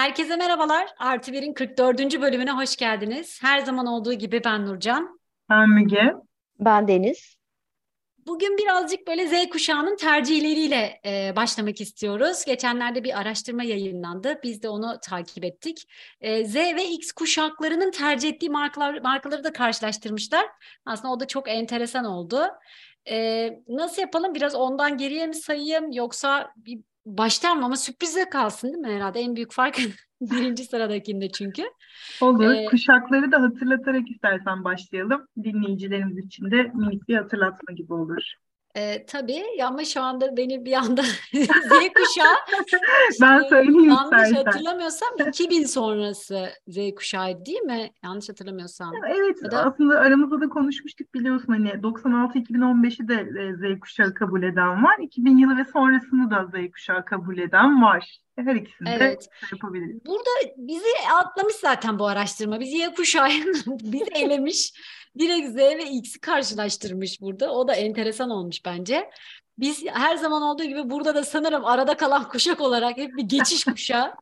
Herkese merhabalar. Artı Bir'in 44. bölümüne hoş geldiniz. Her zaman olduğu gibi ben Nurcan. Ben Müge. Ben Deniz. Bugün birazcık böyle Z kuşağının tercihleriyle e, başlamak istiyoruz. Geçenlerde bir araştırma yayınlandı. Biz de onu takip ettik. E, Z ve X kuşaklarının tercih ettiği markalar, markaları da karşılaştırmışlar. Aslında o da çok enteresan oldu. E, nasıl yapalım? Biraz ondan geriye mi sayayım yoksa bir baştan ama sürprize kalsın değil mi herhalde? En büyük fark birinci sıradakinde çünkü. Olur. Ee, Kuşakları da hatırlatarak istersen başlayalım. Dinleyicilerimiz için de minik bir hatırlatma gibi olur. E, tabii ama şu anda beni bir anda Z kuşağı ben söyleyeyim yanlış istersen. hatırlamıyorsam 2000 sonrası Z kuşağı değil mi? Yanlış hatırlamıyorsam. Evet ya da... aslında aramızda da konuşmuştuk biliyorsun hani 96-2015'i de Z kuşağı kabul eden var. 2000 yılı ve sonrasını da Z kuşağı kabul eden var. Her ikisini evet. de yapabiliriz. Burada bizi atlamış zaten bu araştırma. Bizi Y kuşağı bizi elemiş direkt Z ve X'i karşılaştırmış burada. O da enteresan olmuş bence. Biz her zaman olduğu gibi burada da sanırım arada kalan kuşak olarak hep bir geçiş kuşağı.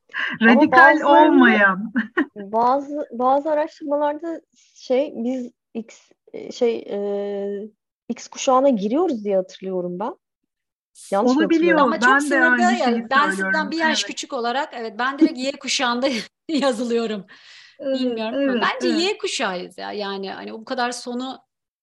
Radikal olmayan. bazı bazı araştırmalarda şey biz X şey e, X kuşağına giriyoruz diye hatırlıyorum ben. Yanlış Olabiliyor. Ama çok ben sınırda yani. Ben sizden bir yaş evet. küçük olarak evet ben direkt Y kuşağında yazılıyorum. Bilmiyorum evet, bence evet. Y kuşağıyız ya. Yani hani bu kadar sonu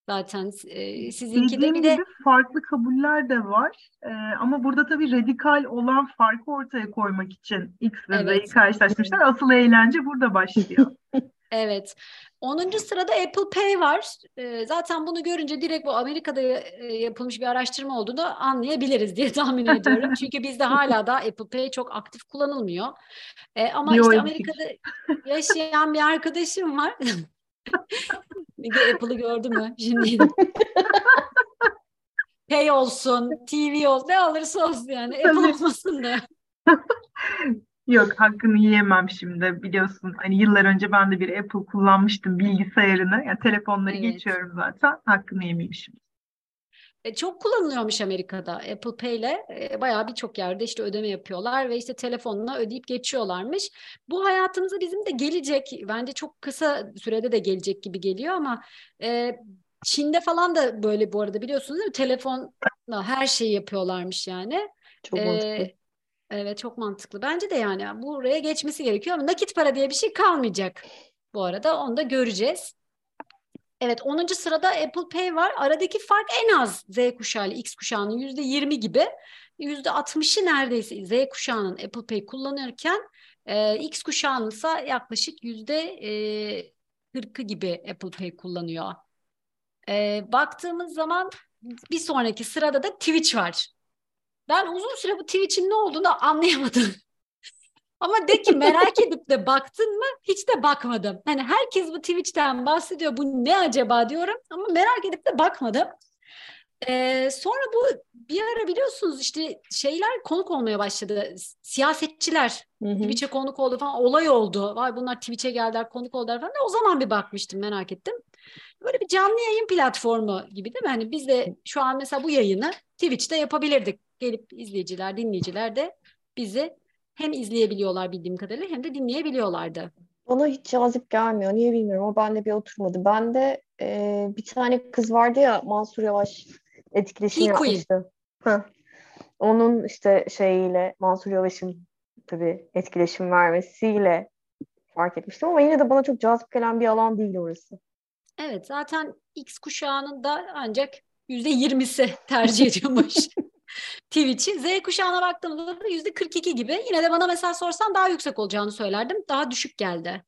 zaten e, sizinki de bir de farklı kabuller de var. E, ama burada tabii radikal olan farkı ortaya koymak için X ve evet. Z'yi karşılaşmışlar. Asıl eğlence burada başlıyor. evet. 10. sırada Apple Pay var. E, zaten bunu görünce direkt bu Amerika'da e, yapılmış bir araştırma olduğunu anlayabiliriz diye tahmin ediyorum. Çünkü bizde hala da Apple Pay çok aktif kullanılmıyor. E, ama işte Amerika'da yaşayan bir arkadaşım var. Apple'ı gördü mü? Şimdi Pay olsun, TV olsun, ne alırsa olsun yani. Apple olmasın da. Yok hakkını yiyemem şimdi biliyorsun hani yıllar önce ben de bir Apple kullanmıştım bilgisayarını yani telefonları evet. geçiyorum zaten hakkını yemeyeyim şimdi. E, çok kullanılıyormuş Amerika'da Apple Pay ile e, bayağı birçok yerde işte ödeme yapıyorlar ve işte telefonla ödeyip geçiyorlarmış. Bu hayatımıza bizim de gelecek bence çok kısa sürede de gelecek gibi geliyor ama e, Çin'de falan da böyle bu arada biliyorsunuz değil mi? Telefonla her şeyi yapıyorlarmış yani. Çok e, mantıklı. Evet çok mantıklı. Bence de yani buraya geçmesi gerekiyor ama nakit para diye bir şey kalmayacak bu arada. Onu da göreceğiz. Evet 10. sırada Apple Pay var. Aradaki fark en az Z kuşağı ile X kuşağının %20 gibi. %60'ı neredeyse Z kuşağının Apple Pay kullanırken e, X kuşağının ise yaklaşık %40'ı gibi Apple Pay kullanıyor. E, baktığımız zaman bir sonraki sırada da Twitch var. Ben uzun süre bu Twitch'in ne olduğunu anlayamadım. Ama de ki merak edip de baktın mı? Hiç de bakmadım. Hani herkes bu Twitch'ten bahsediyor. Bu ne acaba diyorum ama merak edip de bakmadım. Ee, sonra bu bir ara biliyorsunuz işte şeyler konuk olmaya başladı. Siyasetçiler Twitch'e konuk oldu falan olay oldu. Vay bunlar Twitch'e geldiler konuk oldular falan. O zaman bir bakmıştım merak ettim. Böyle bir canlı yayın platformu gibi değil mi? Hani biz de şu an mesela bu yayını Twitch'te yapabilirdik. Gelip izleyiciler, dinleyiciler de bizi hem izleyebiliyorlar bildiğim kadarıyla hem de dinleyebiliyorlardı. Bana hiç cazip gelmiyor. Niye bilmiyorum. O bende bir oturmadı. Bende e, bir tane kız vardı ya Mansur Yavaş etkileşim İyi yapmıştı. Onun işte şeyiyle Mansur Yavaş'ın tabii etkileşim vermesiyle fark etmiştim ama yine de bana çok cazip gelen bir alan değil orası. Evet zaten X kuşağının da ancak yüzde yirmisi tercih ediyormuş. Twitch'i. Z kuşağına baktığımda da yüzde 42 gibi. Yine de bana mesela sorsan daha yüksek olacağını söylerdim. Daha düşük geldi.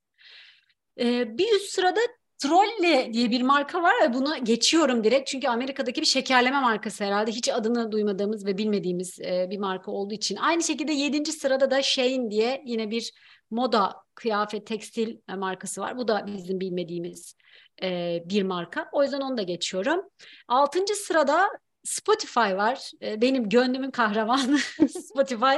Ee, bir üst sırada Trolle diye bir marka var ve bunu geçiyorum direkt. Çünkü Amerika'daki bir şekerleme markası herhalde. Hiç adını duymadığımız ve bilmediğimiz e, bir marka olduğu için. Aynı şekilde yedinci sırada da Shein diye yine bir moda, kıyafet, tekstil markası var. Bu da bizim bilmediğimiz e, bir marka. O yüzden onu da geçiyorum. Altıncı sırada Spotify var. E, benim gönlümün kahramanı Spotify.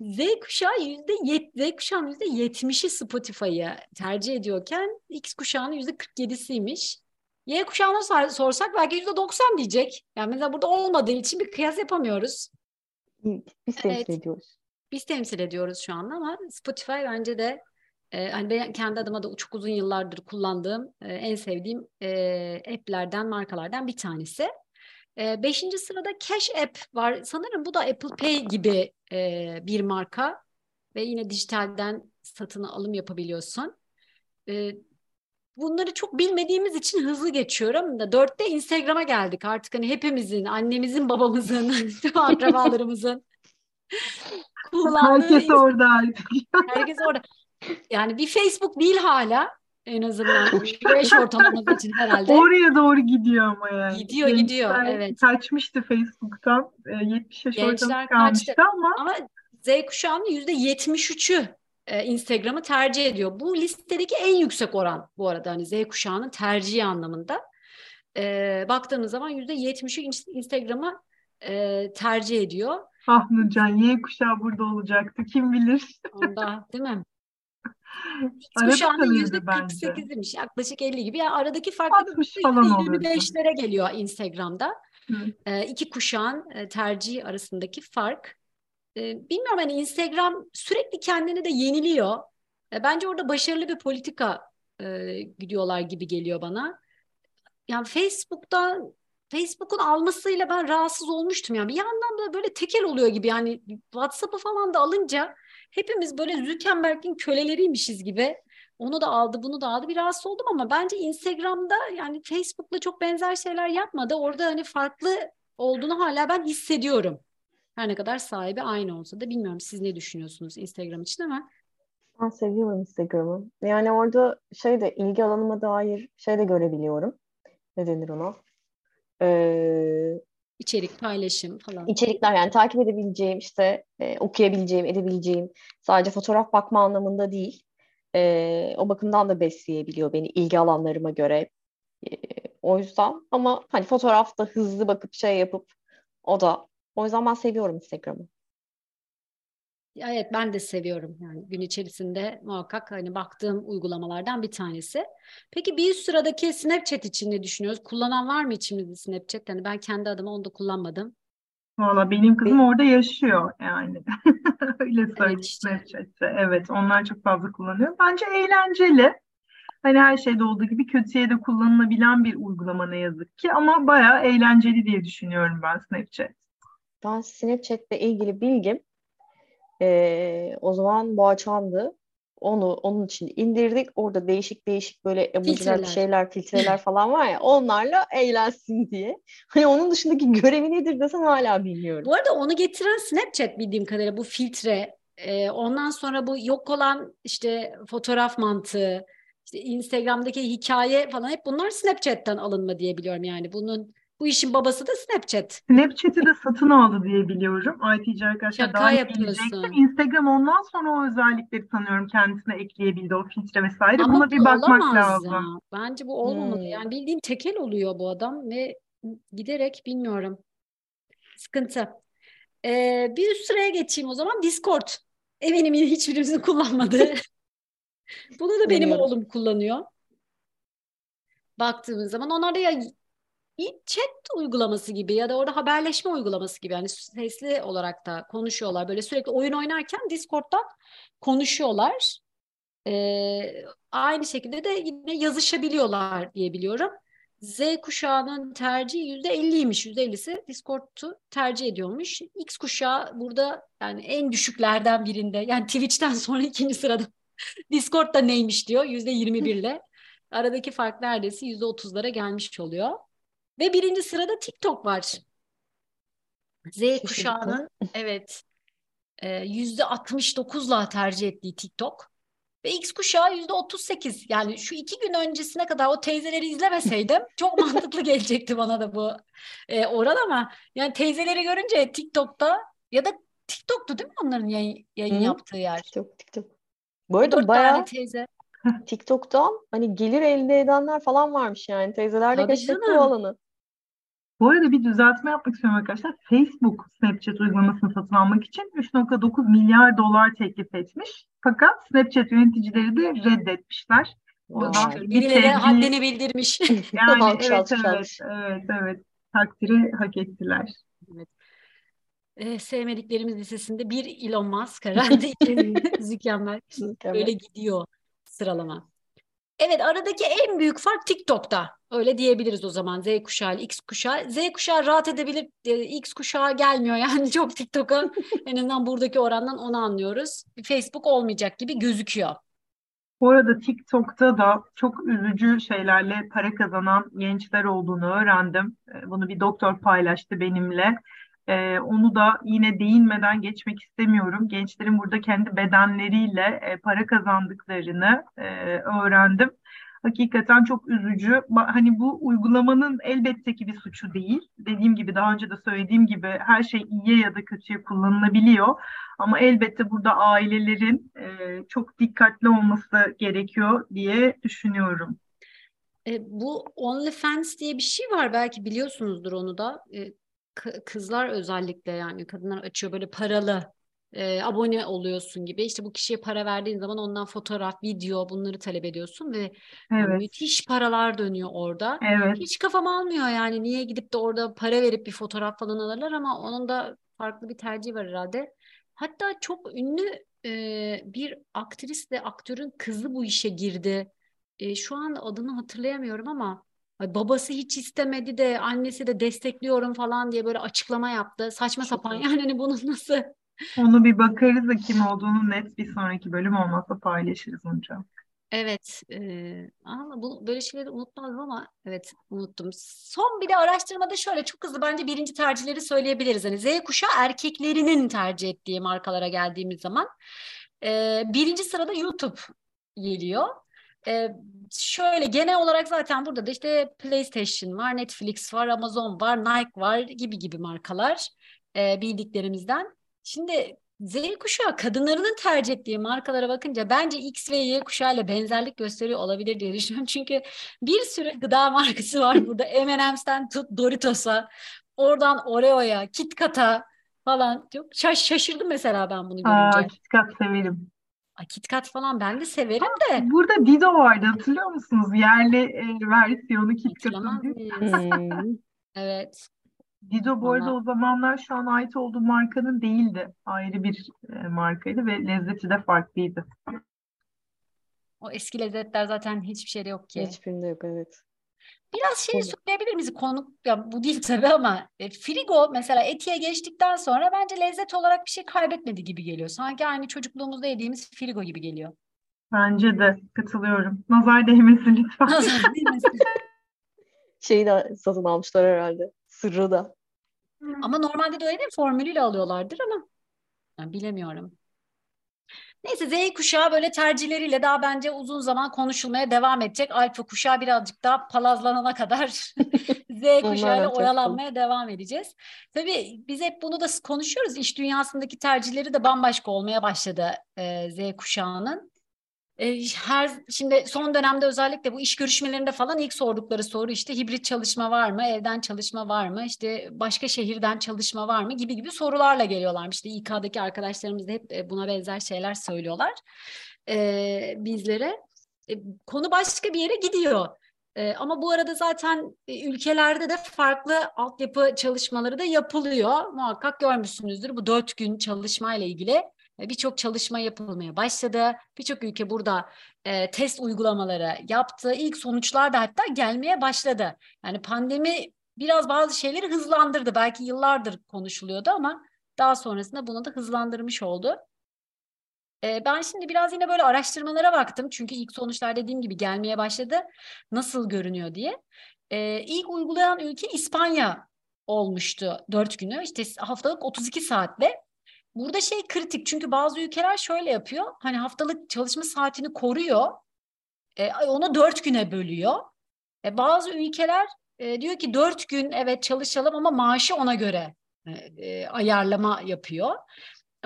Z kuşağı yüzde yet, Z kuşağının yüzde yetmişi Spotify'ı tercih ediyorken X kuşağının yüzde 47'siymiş. Y kuşağına sorsak belki yüzde 90 diyecek. Yani mesela burada olmadığı için bir kıyas yapamıyoruz. Biz temsil evet. ediyoruz. biz temsil ediyoruz şu anda ama Spotify bence de e, hani ben kendi adıma da çok uzun yıllardır kullandığım e, en sevdiğim e, app'lerden markalardan bir tanesi. E, beşinci sırada Cash App var. Sanırım bu da Apple Pay gibi e, bir marka ve yine dijitalden satın alım yapabiliyorsun. E, bunları çok bilmediğimiz için hızlı geçiyorum da dörtte Instagram'a geldik artık hani hepimizin, annemizin, babamızın, akrabalarımızın kullandığı. Herkes orada artık. Herkes orada. Yani bir Facebook değil hala en azından güneş ortamımız için herhalde. Oraya doğru gidiyor ama yani. Gidiyor Gençler gidiyor evet. Kaçmıştı Facebook'tan. 70 yaş Gençler kalmıştı ama. Ama Z kuşağının %73'ü e, Instagram'ı tercih ediyor. Bu listedeki en yüksek oran bu arada hani Z kuşağının tercihi anlamında. E, baktığımız zaman %70'ü Instagram'ı e, tercih ediyor. Ah Nurcan Y kuşağı burada olacaktı kim bilir. Onda değil mi? Kuşağının yüzde 48'iymiş yaklaşık 50 gibi. Yani aradaki fark 25'lere geliyor Instagram'da. E, iki kuşağın e, tercihi arasındaki fark. E, bilmiyorum hani Instagram sürekli kendini de yeniliyor. E, bence orada başarılı bir politika e, gidiyorlar gibi geliyor bana. Yani Facebook'ta Facebook'un almasıyla ben rahatsız olmuştum yani. Bir yandan da böyle tekel oluyor gibi yani WhatsApp'ı falan da alınca hepimiz böyle Zuckerberg'in köleleriymişiz gibi. Onu da aldı, bunu da aldı. Bir rahatsız oldum ama bence Instagram'da yani Facebook'la çok benzer şeyler yapmadı. Orada hani farklı olduğunu hala ben hissediyorum. Her ne kadar sahibi aynı olsa da bilmiyorum siz ne düşünüyorsunuz Instagram için ama. Ben seviyorum Instagram'ı. Yani orada şey de ilgi alanıma dair şey de görebiliyorum. Ne denir ona? Ee, İçerik paylaşım falan. İçerikler yani takip edebileceğim işte e, okuyabileceğim, edebileceğim sadece fotoğraf bakma anlamında değil. E, o bakımdan da besleyebiliyor beni ilgi alanlarıma göre. E, o yüzden ama hani fotoğrafta hızlı bakıp şey yapıp o da o yüzden ben seviyorum Instagram'ı. Evet ben de seviyorum yani gün içerisinde muhakkak hani baktığım uygulamalardan bir tanesi. Peki bir üst sıradaki Snapchat için ne düşünüyoruz? Kullanan var mı içimizde Snapchat? Yani ben kendi adıma onu da kullanmadım. Valla benim kızım orada yaşıyor yani. Öyle söyleyeyim evet işte. Snapchat'te. Evet onlar çok fazla kullanıyor. Bence eğlenceli. Hani her şeyde olduğu gibi kötüye de kullanılabilen bir uygulama ne yazık ki ama bayağı eğlenceli diye düşünüyorum ben Snapchat. Ben Snapchat'le ilgili bilgim e, o zaman Boğaçan'dı. Onu onun için indirdik. Orada değişik değişik böyle emojiler, şeyler, filtreler falan var ya onlarla eğlensin diye. Hani onun dışındaki görevi nedir desen hala bilmiyorum. Bu arada onu getiren Snapchat bildiğim kadarıyla bu filtre. E, ondan sonra bu yok olan işte fotoğraf mantığı, işte Instagram'daki hikaye falan hep bunlar Snapchat'ten alınma diye biliyorum yani. Bunun bu işin babası da Snapchat. Snapchat'i de satın aldı diye biliyorum. ITC arkadaşlar Şaka daha yapıyorsun. Instagram ondan sonra o özellikleri sanıyorum kendisine ekleyebildi o filtre vesaire. Ama Buna bir bakmak lazım. Ya. Bence bu olmamalı. Hmm. Yani bildiğin tekel oluyor bu adam ve giderek bilmiyorum. Sıkıntı. Ee, bir üst sıraya geçeyim o zaman. Discord. Eminim hiçbirimizin kullanmadığı. Bunu da benim oğlum kullanıyor. Baktığımız zaman onlar da ya bir chat uygulaması gibi ya da orada haberleşme uygulaması gibi yani sesli olarak da konuşuyorlar. Böyle sürekli oyun oynarken Discord'dan konuşuyorlar. Ee, aynı şekilde de yine yazışabiliyorlar diye biliyorum. Z kuşağının tercihi yüzde 50'ymiş. %50'si Discord'u tercih ediyormuş. X kuşağı burada yani en düşüklerden birinde. Yani Twitch'ten sonra ikinci sırada. Discord da neymiş diyor yüzde 21 ile. Aradaki fark neredeyse yüzde 30'lara gelmiş oluyor. Ve birinci sırada TikTok var. Z kuşağının evet e, yüzde 69'la tercih ettiği TikTok. Ve X kuşağı yüzde 38. Yani şu iki gün öncesine kadar o teyzeleri izlemeseydim çok mantıklı gelecekti bana da bu e, oran ama yani teyzeleri görünce TikTok'ta ya da TikTok'tu değil mi onların yayın, yayın Hı, yaptığı yer? TikTok, TikTok. Bu arada bayağı teyze. TikTok'tan hani gelir elde edenler falan varmış yani. Teyzeler de keşfetti bu alanı. Bu arada bir düzeltme yapmak istiyorum arkadaşlar. Facebook Snapchat uygulamasını satın almak için 3.9 milyar dolar teklif etmiş. Fakat Snapchat yöneticileri de reddetmişler. Oradan Birileri tezgih... haddini bildirmiş. Yani evet, evet, evet, evet. Takdiri hak ettiler. Evet. e, sevmediklerimiz listesinde bir Elon Musk herhalde iki Zuckerberg öyle gidiyor sıralama. Evet aradaki en büyük fark TikTok'ta. Öyle diyebiliriz o zaman Z kuşağı ile X kuşağı. Z kuşağı rahat edebilir, e, X kuşağı gelmiyor yani çok TikTok'a en azından buradaki orandan onu anlıyoruz. Facebook olmayacak gibi gözüküyor. Bu arada TikTok'ta da çok üzücü şeylerle para kazanan gençler olduğunu öğrendim. E, bunu bir doktor paylaştı benimle. Ee, onu da yine değinmeden geçmek istemiyorum. Gençlerin burada kendi bedenleriyle e, para kazandıklarını e, öğrendim. Hakikaten çok üzücü. Hani bu uygulamanın elbette ki bir suçu değil. Dediğim gibi daha önce de söylediğim gibi her şey iyiye ya da kötüye kullanılabiliyor. Ama elbette burada ailelerin e, çok dikkatli olması gerekiyor diye düşünüyorum. E, bu OnlyFans diye bir şey var belki biliyorsunuzdur onu da. E, kızlar özellikle yani kadınlar açıyor böyle paralı e, abone oluyorsun gibi. İşte bu kişiye para verdiğin zaman ondan fotoğraf, video bunları talep ediyorsun ve evet. yani müthiş paralar dönüyor orada. Evet. Hiç kafam almıyor yani niye gidip de orada para verip bir fotoğraf falan alırlar ama onun da farklı bir tercih var herhalde. Hatta çok ünlü e, bir aktris de aktörün kızı bu işe girdi. E, şu an adını hatırlayamıyorum ama babası hiç istemedi de annesi de destekliyorum falan diye böyle açıklama yaptı. Saçma sapan yani hani bunun nasıl? Onu bir bakarız da kim olduğunu net bir sonraki bölüm olmazsa paylaşırız hocam. Evet, e, ama bu böyle şeyleri unutmazdım ama evet unuttum. Son bir de araştırmada şöyle çok hızlı bence birinci tercihleri söyleyebiliriz. Hani Z kuşağı erkeklerinin tercih ettiği markalara geldiğimiz zaman e, birinci sırada YouTube geliyor. E, şöyle genel olarak zaten burada da işte PlayStation var, Netflix var, Amazon var, Nike var gibi gibi markalar e, bildiklerimizden. Şimdi Z kuşağı kadınlarının tercih ettiği markalara bakınca bence X ve Y kuşağıyla benzerlik gösteriyor olabilir diye düşünüyorum. Çünkü bir sürü gıda markası var burada. M&M's'ten tut Doritos'a, oradan Oreo'ya, KitKat'a falan. Çok şaş şaşırdım mesela ben bunu görünce. Aa, KitKat severim. KitKat falan ben de severim de. Burada Dido vardı hatırlıyor musunuz? Yerli e, versiyonu KitKat'ın. Hmm. evet. Dido bu arada o zamanlar şu an ait olduğu markanın değildi. Ayrı bir e, markaydı ve lezzeti de farklıydı. O eski lezzetler zaten hiçbir şeyde yok ki. Hiçbirinde yok evet. Biraz şey söyleyebilir miyiz? Konu ya bu değil tabii ama e, frigo mesela etiye geçtikten sonra bence lezzet olarak bir şey kaybetmedi gibi geliyor. Sanki aynı çocukluğumuzda yediğimiz frigo gibi geliyor. Bence de katılıyorum. Nazar değmesin lütfen. Nazar değmesin. Şeyi de satın almışlar herhalde. Sırrı da. Ama normalde de öyle değil formülüyle alıyorlardır ama yani bilemiyorum. Neyse Z kuşağı böyle tercihleriyle daha bence uzun zaman konuşulmaya devam edecek. Alfa kuşağı birazcık daha palazlanana kadar Z kuşağıyla oyalanmaya devam edeceğiz. Tabii biz hep bunu da konuşuyoruz. İş dünyasındaki tercihleri de bambaşka olmaya başladı e, Z kuşağının. E, her şimdi son dönemde özellikle bu iş görüşmelerinde falan ilk sordukları soru işte hibrit çalışma var mı, evden çalışma var mı, işte başka şehirden çalışma var mı gibi gibi sorularla geliyorlarmış. İşte İK'daki arkadaşlarımız da hep e, buna benzer şeyler söylüyorlar e, bizlere. E, konu başka bir yere gidiyor. E, ama bu arada zaten e, ülkelerde de farklı altyapı çalışmaları da yapılıyor. Muhakkak görmüşsünüzdür bu dört gün çalışmayla ilgili birçok çalışma yapılmaya başladı. Birçok ülke burada e, test uygulamaları yaptı. İlk sonuçlar da hatta gelmeye başladı. Yani pandemi biraz bazı şeyleri hızlandırdı. Belki yıllardır konuşuluyordu ama daha sonrasında bunu da hızlandırmış oldu. E, ben şimdi biraz yine böyle araştırmalara baktım. Çünkü ilk sonuçlar dediğim gibi gelmeye başladı. Nasıl görünüyor diye. E, ilk uygulayan ülke İspanya olmuştu dört günü. İşte haftalık 32 saatle Burada şey kritik çünkü bazı ülkeler şöyle yapıyor. Hani haftalık çalışma saatini koruyor. E, onu dört güne bölüyor. E, bazı ülkeler e, diyor ki dört gün evet çalışalım ama maaşı ona göre e, e, ayarlama yapıyor.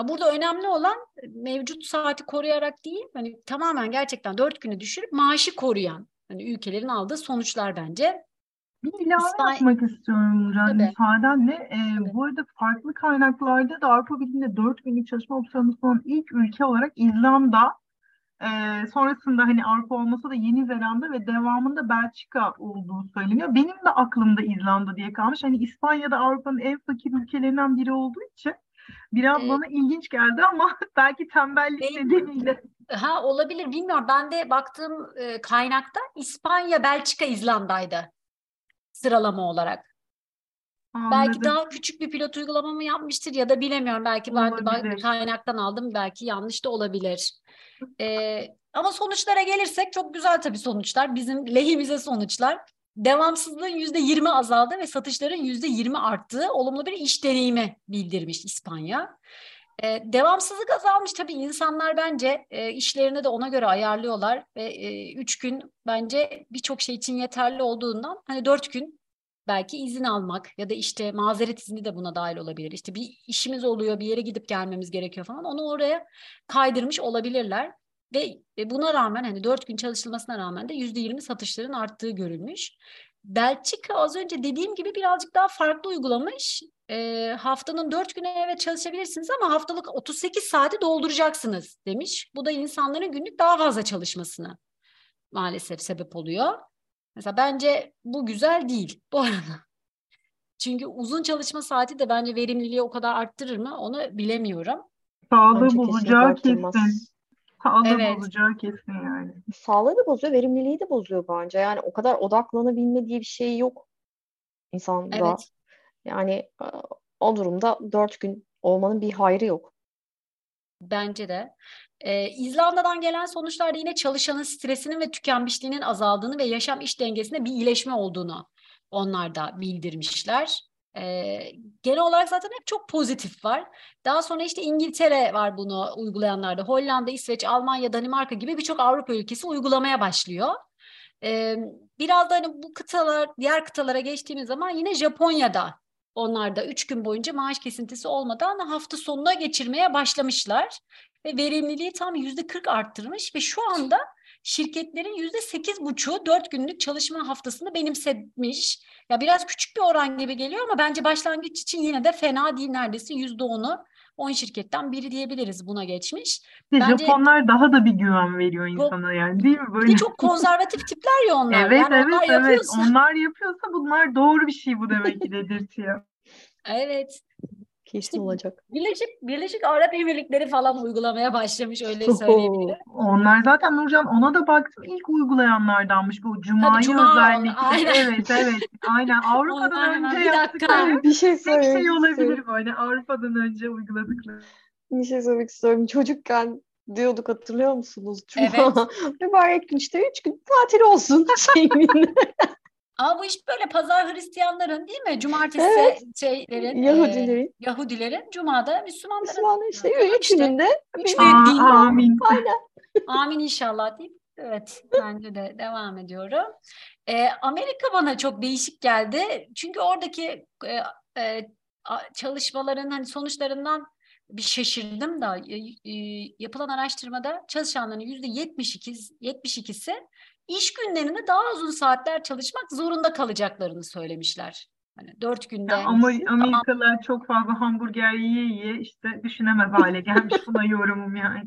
Burada önemli olan mevcut saati koruyarak değil, hani tamamen gerçekten dört günü düşürüp maaşı koruyan hani ülkelerin aldığı sonuçlar bence. Bir ilave İspanya... yapmak istiyorum Nurhan müsaadenle. Ee, bu arada farklı kaynaklarda da Avrupa Birliği'nde 4 günlük çalışma opsiyonu sunan ilk ülke olarak İzlanda, e, sonrasında hani Avrupa olmasa da Yeni Zelanda ve devamında Belçika olduğu söyleniyor. Benim de aklımda İzlanda diye kalmış. Hani İspanya'da Avrupa'nın en fakir ülkelerinden biri olduğu için Biraz ee, bana ilginç geldi ama belki tembellik benim, nedeniyle. Ha olabilir bilmiyorum. Ben de baktığım e, kaynakta İspanya, Belçika, İzlanda'ydı sıralama olarak. Anladım. Belki daha küçük bir pilot uygulama mı yapmıştır ya da bilemiyorum. Belki ben de kaynaktan aldım. Belki yanlış da olabilir. Ee, ama sonuçlara gelirsek çok güzel tabii sonuçlar. Bizim lehimize sonuçlar. Devamsızlığın yüzde yirmi azaldı ve satışların yüzde yirmi arttığı olumlu bir iş deneyimi bildirmiş İspanya. Ee, devamsızlık azalmış tabii insanlar bence e, işlerini de ona göre ayarlıyorlar ve e, üç gün bence birçok şey için yeterli olduğundan hani dört gün belki izin almak ya da işte mazeret izni de buna dahil olabilir. İşte bir işimiz oluyor, bir yere gidip gelmemiz gerekiyor falan. Onu oraya kaydırmış olabilirler. Ve buna rağmen hani dört gün çalışılmasına rağmen de yüzde yirmi satışların arttığı görülmüş. Belçika az önce dediğim gibi birazcık daha farklı uygulamış. E, haftanın dört güne evet çalışabilirsiniz ama haftalık 38 saati dolduracaksınız demiş. Bu da insanların günlük daha fazla çalışmasını maalesef sebep oluyor. Mesela bence bu güzel değil bu arada. Çünkü uzun çalışma saati de bence verimliliği o kadar arttırır mı onu bilemiyorum. Sağlığı bozacağı kesin. Sağlığı evet. bozacağı kesin yani. Sağlığı da bozuyor, verimliliği de bozuyor bence. Yani o kadar odaklanabilme diye bir şey yok insanda. Evet. Yani e, o durumda dört gün olmanın bir hayrı yok. Bence de. Ee, İzlanda'dan gelen sonuçlarda yine çalışanın stresinin ve tükenmişliğinin azaldığını ve yaşam iş dengesinde bir iyileşme olduğunu onlar da bildirmişler. Ee, genel olarak zaten hep çok pozitif var. Daha sonra işte İngiltere var bunu uygulayanlarda. Hollanda, İsveç, Almanya, Danimarka gibi birçok Avrupa ülkesi uygulamaya başlıyor. Ee, biraz da hani bu kıtalar, diğer kıtalara geçtiğimiz zaman yine Japonya'da onlar da üç gün boyunca maaş kesintisi olmadan hafta sonuna geçirmeye başlamışlar. Ve verimliliği tam yüzde 40 arttırmış ve şu anda şirketlerin yüzde sekiz buçuğu dört günlük çalışma haftasını benimsemiş. Ya biraz küçük bir oran gibi geliyor ama bence başlangıç için yine de fena değil neredeyse yüzde onu 10 şirketten biri diyebiliriz buna geçmiş. Bence, Japonlar daha da bir güven veriyor insana yani değil mi? Böyle. Çok konservatif tipler ya onlar. evet yani evet onlar evet. Yapıyorsa... Onlar yapıyorsa bunlar doğru bir şey bu demek ki dedirtiyor. evet. Kesin işte olacak. Birleşik, Birleşik Arap Emirlikleri falan uygulamaya başlamış öyle söyleyebilirim. Onlar zaten Nurcan ona da baktım ilk uygulayanlardanmış bu Cuma'yı Cuma özellikle. Aynen. Evet evet aynen Avrupa'dan önce bir dakika. Bir şey söylemek şey olabilir böyle Avrupa'dan önce uyguladıkları. Bir şey söylemek istiyorum. Çocukken diyorduk hatırlıyor musunuz? Cuma. Evet. Mübarek gün işte üç gün tatil olsun şeyin. Ama bu iş böyle pazar Hristiyanların değil mi? Cumartesi evet. şeylerin Yahudilerin. E, Yahudilerin, Cuma'da Müslümanların. Müslümanların işte üç gününde. Üç büyük din Amin. Aynen. Amin inşallah deyip evet bence de devam ediyorum. Ee, Amerika bana çok değişik geldi. Çünkü oradaki e, e, çalışmaların hani sonuçlarından bir şaşırdım da e, e, yapılan araştırmada çalışanların yüzde 72 72'si iş günlerinde daha uzun saatler çalışmak zorunda kalacaklarını söylemişler. Hani dört günde. Ama Amerikalılar tamam. çok fazla hamburger yiye yiye işte düşünemez hale gelmiş buna yorumum yani.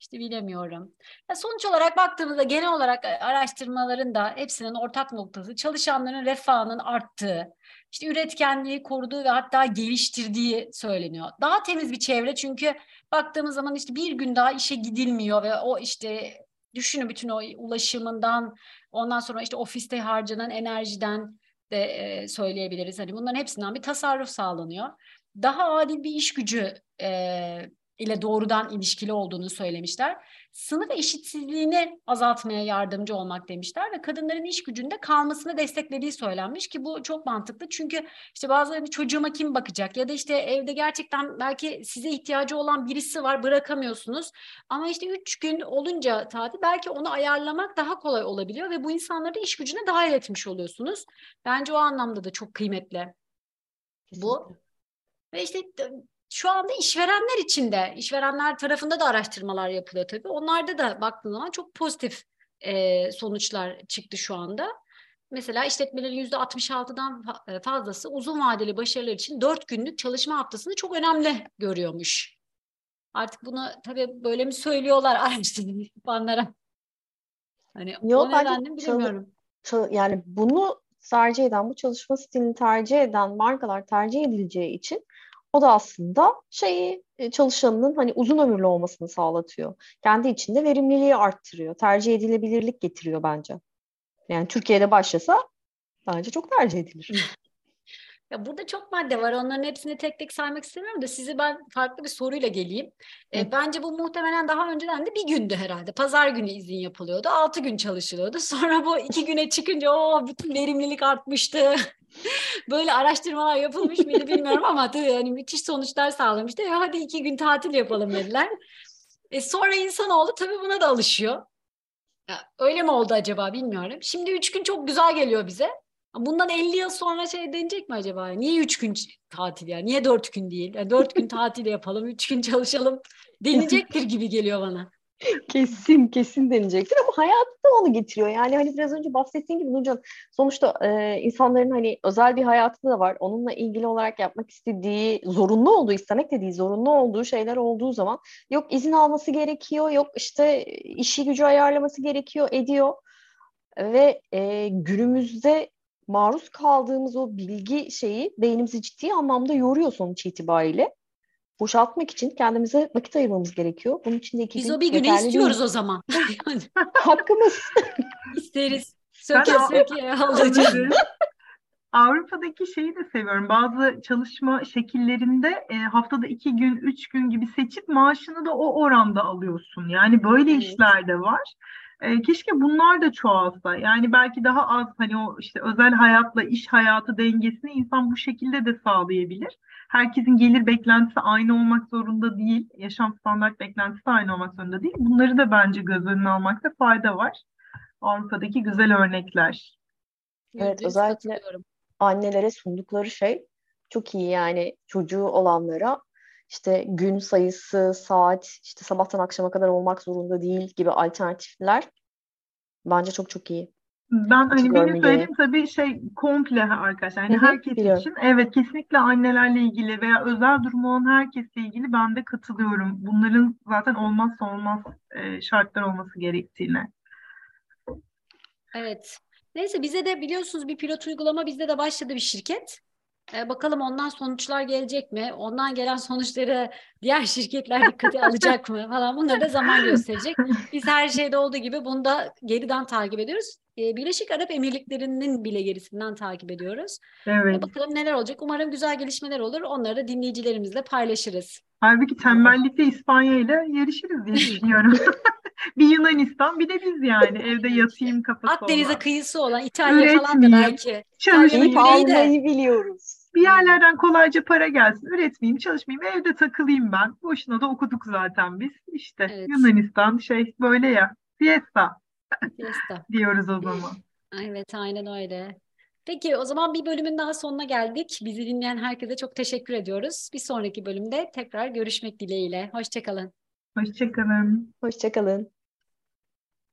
İşte bilemiyorum. Ya sonuç olarak baktığımızda genel olarak araştırmaların da hepsinin ortak noktası çalışanların refahının arttığı, işte üretkenliği koruduğu ve hatta geliştirdiği söyleniyor. Daha temiz bir çevre çünkü baktığımız zaman işte bir gün daha işe gidilmiyor ve o işte düşünün bütün o ulaşımından ondan sonra işte ofiste harcanan enerjiden de e, söyleyebiliriz. Hani bunların hepsinden bir tasarruf sağlanıyor. Daha adil bir iş gücü e, ile doğrudan ilişkili olduğunu söylemişler. Sınıf eşitsizliğini azaltmaya yardımcı olmak demişler ve kadınların iş gücünde kalmasını desteklediği söylenmiş ki bu çok mantıklı. Çünkü işte bazıları çocuğuma kim bakacak ya da işte evde gerçekten belki size ihtiyacı olan birisi var bırakamıyorsunuz. Ama işte üç gün olunca tatil belki onu ayarlamak daha kolay olabiliyor ve bu insanları da iş gücüne dahil etmiş oluyorsunuz. Bence o anlamda da çok kıymetli. Bu. Ve işte şu anda işverenler için de, işverenler tarafında da araştırmalar yapılıyor tabii. Onlarda da baktığın zaman çok pozitif e, sonuçlar çıktı şu anda. Mesela işletmelerin %66'dan e, fazlası uzun vadeli başarılar için 4 günlük çalışma haftasını çok önemli görüyormuş. Artık bunu tabii böyle mi söylüyorlar araştırma yapanlara? Hani Yok, o nedenle bilmiyorum. Çal- yani bunu tercih eden, bu çalışma stilini tercih eden markalar tercih edileceği için O da aslında şeyi e, çalışanının hani uzun ömürlü olmasını sağlatıyor. Kendi içinde verimliliği arttırıyor. Tercih edilebilirlik getiriyor bence. Yani Türkiye'de başlasa bence çok tercih edilir. Ya burada çok madde var. Onların hepsini tek tek saymak istemiyorum da sizi ben farklı bir soruyla geleyim. E, bence bu muhtemelen daha önceden de bir gündü herhalde. Pazar günü izin yapılıyordu. Altı gün çalışılıyordu. Sonra bu iki güne çıkınca o bütün verimlilik artmıştı. Böyle araştırmalar yapılmış mıydı bilmiyorum ama tabii yani müthiş sonuçlar sağlamıştı. E, hadi iki gün tatil yapalım dediler. E, sonra insanoğlu tabii buna da alışıyor. Ya, öyle mi oldu acaba bilmiyorum. Şimdi üç gün çok güzel geliyor bize. Bundan 50 yıl sonra şey denecek mi acaba? Niye 3 gün tatil ya? Niye 4 gün değil? Yani 4 gün tatil yapalım, 3 gün çalışalım denecektir gibi geliyor bana. Kesin kesin deneyecektir ama hayatta onu getiriyor. Yani hani biraz önce bahsettiğim gibi Nurcan sonuçta e, insanların hani özel bir hayatı da var. Onunla ilgili olarak yapmak istediği, zorunlu olduğu, istemek dediği zorunlu olduğu şeyler olduğu zaman yok izin alması gerekiyor, yok işte işi gücü ayarlaması gerekiyor, ediyor. Ve e, günümüzde maruz kaldığımız o bilgi şeyi beynimizi ciddi anlamda yoruyor sonuç itibariyle. Boşaltmak için kendimize vakit ayırmamız gerekiyor. Bunun için de iki Biz o bir günü istiyoruz değil. o zaman. Hakkımız. İsteriz. Söke söke alacağız. Avrupa'daki şeyi de seviyorum. Bazı çalışma şekillerinde e, haftada iki gün, üç gün gibi seçip maaşını da o oranda alıyorsun. Yani böyle evet. işler de var. E, keşke bunlar da çoğalsa. Yani belki daha az hani o işte özel hayatla iş hayatı dengesini insan bu şekilde de sağlayabilir. Herkesin gelir beklentisi aynı olmak zorunda değil. Yaşam standart beklentisi aynı olmak zorunda değil. Bunları da bence göz önüne almakta fayda var. Avrupa'daki güzel örnekler. Evet, özellikle annelere sundukları şey çok iyi yani çocuğu olanlara işte gün sayısı, saat, işte sabahtan akşama kadar olmak zorunda değil gibi alternatifler bence çok çok iyi. Ben hani benim söylediğim tabii şey komple arkadaşlar. Yani herkes biliyorum. için evet kesinlikle annelerle ilgili veya özel durumu olan herkesle ilgili ben de katılıyorum. Bunların zaten olmazsa olmaz e, şartlar olması gerektiğine. Evet. Neyse bize de biliyorsunuz bir pilot uygulama bizde de başladı bir şirket. E, bakalım ondan sonuçlar gelecek mi? Ondan gelen sonuçları diğer şirketler dikkate alacak mı falan bunları da zaman gösterecek. Biz her şeyde olduğu gibi bunu da geriden takip ediyoruz. E, Birleşik Arap Emirlikleri'nin bile gerisinden takip ediyoruz. Evet. E, bakalım neler olacak. Umarım güzel gelişmeler olur. Onları da dinleyicilerimizle paylaşırız. Halbuki tembellikte İspanya ile yarışırız diye düşünüyorum. bir Yunanistan bir de biz yani evde yatayım kafası Akdeniz'e olan. kıyısı olan İtalya falan da belki. Çalışmayı almayı biliyoruz. Bir yerlerden kolayca para gelsin. Üretmeyeyim, çalışmayayım, evde takılayım ben. Boşuna da okuduk zaten biz. İşte evet. Yunanistan şey böyle ya. Fiesta. Fiesta. diyoruz o zaman. Evet aynen öyle. Peki o zaman bir bölümün daha sonuna geldik. Bizi dinleyen herkese çok teşekkür ediyoruz. Bir sonraki bölümde tekrar görüşmek dileğiyle. Hoşçakalın. Hoşçakalın. Hoşçakalın.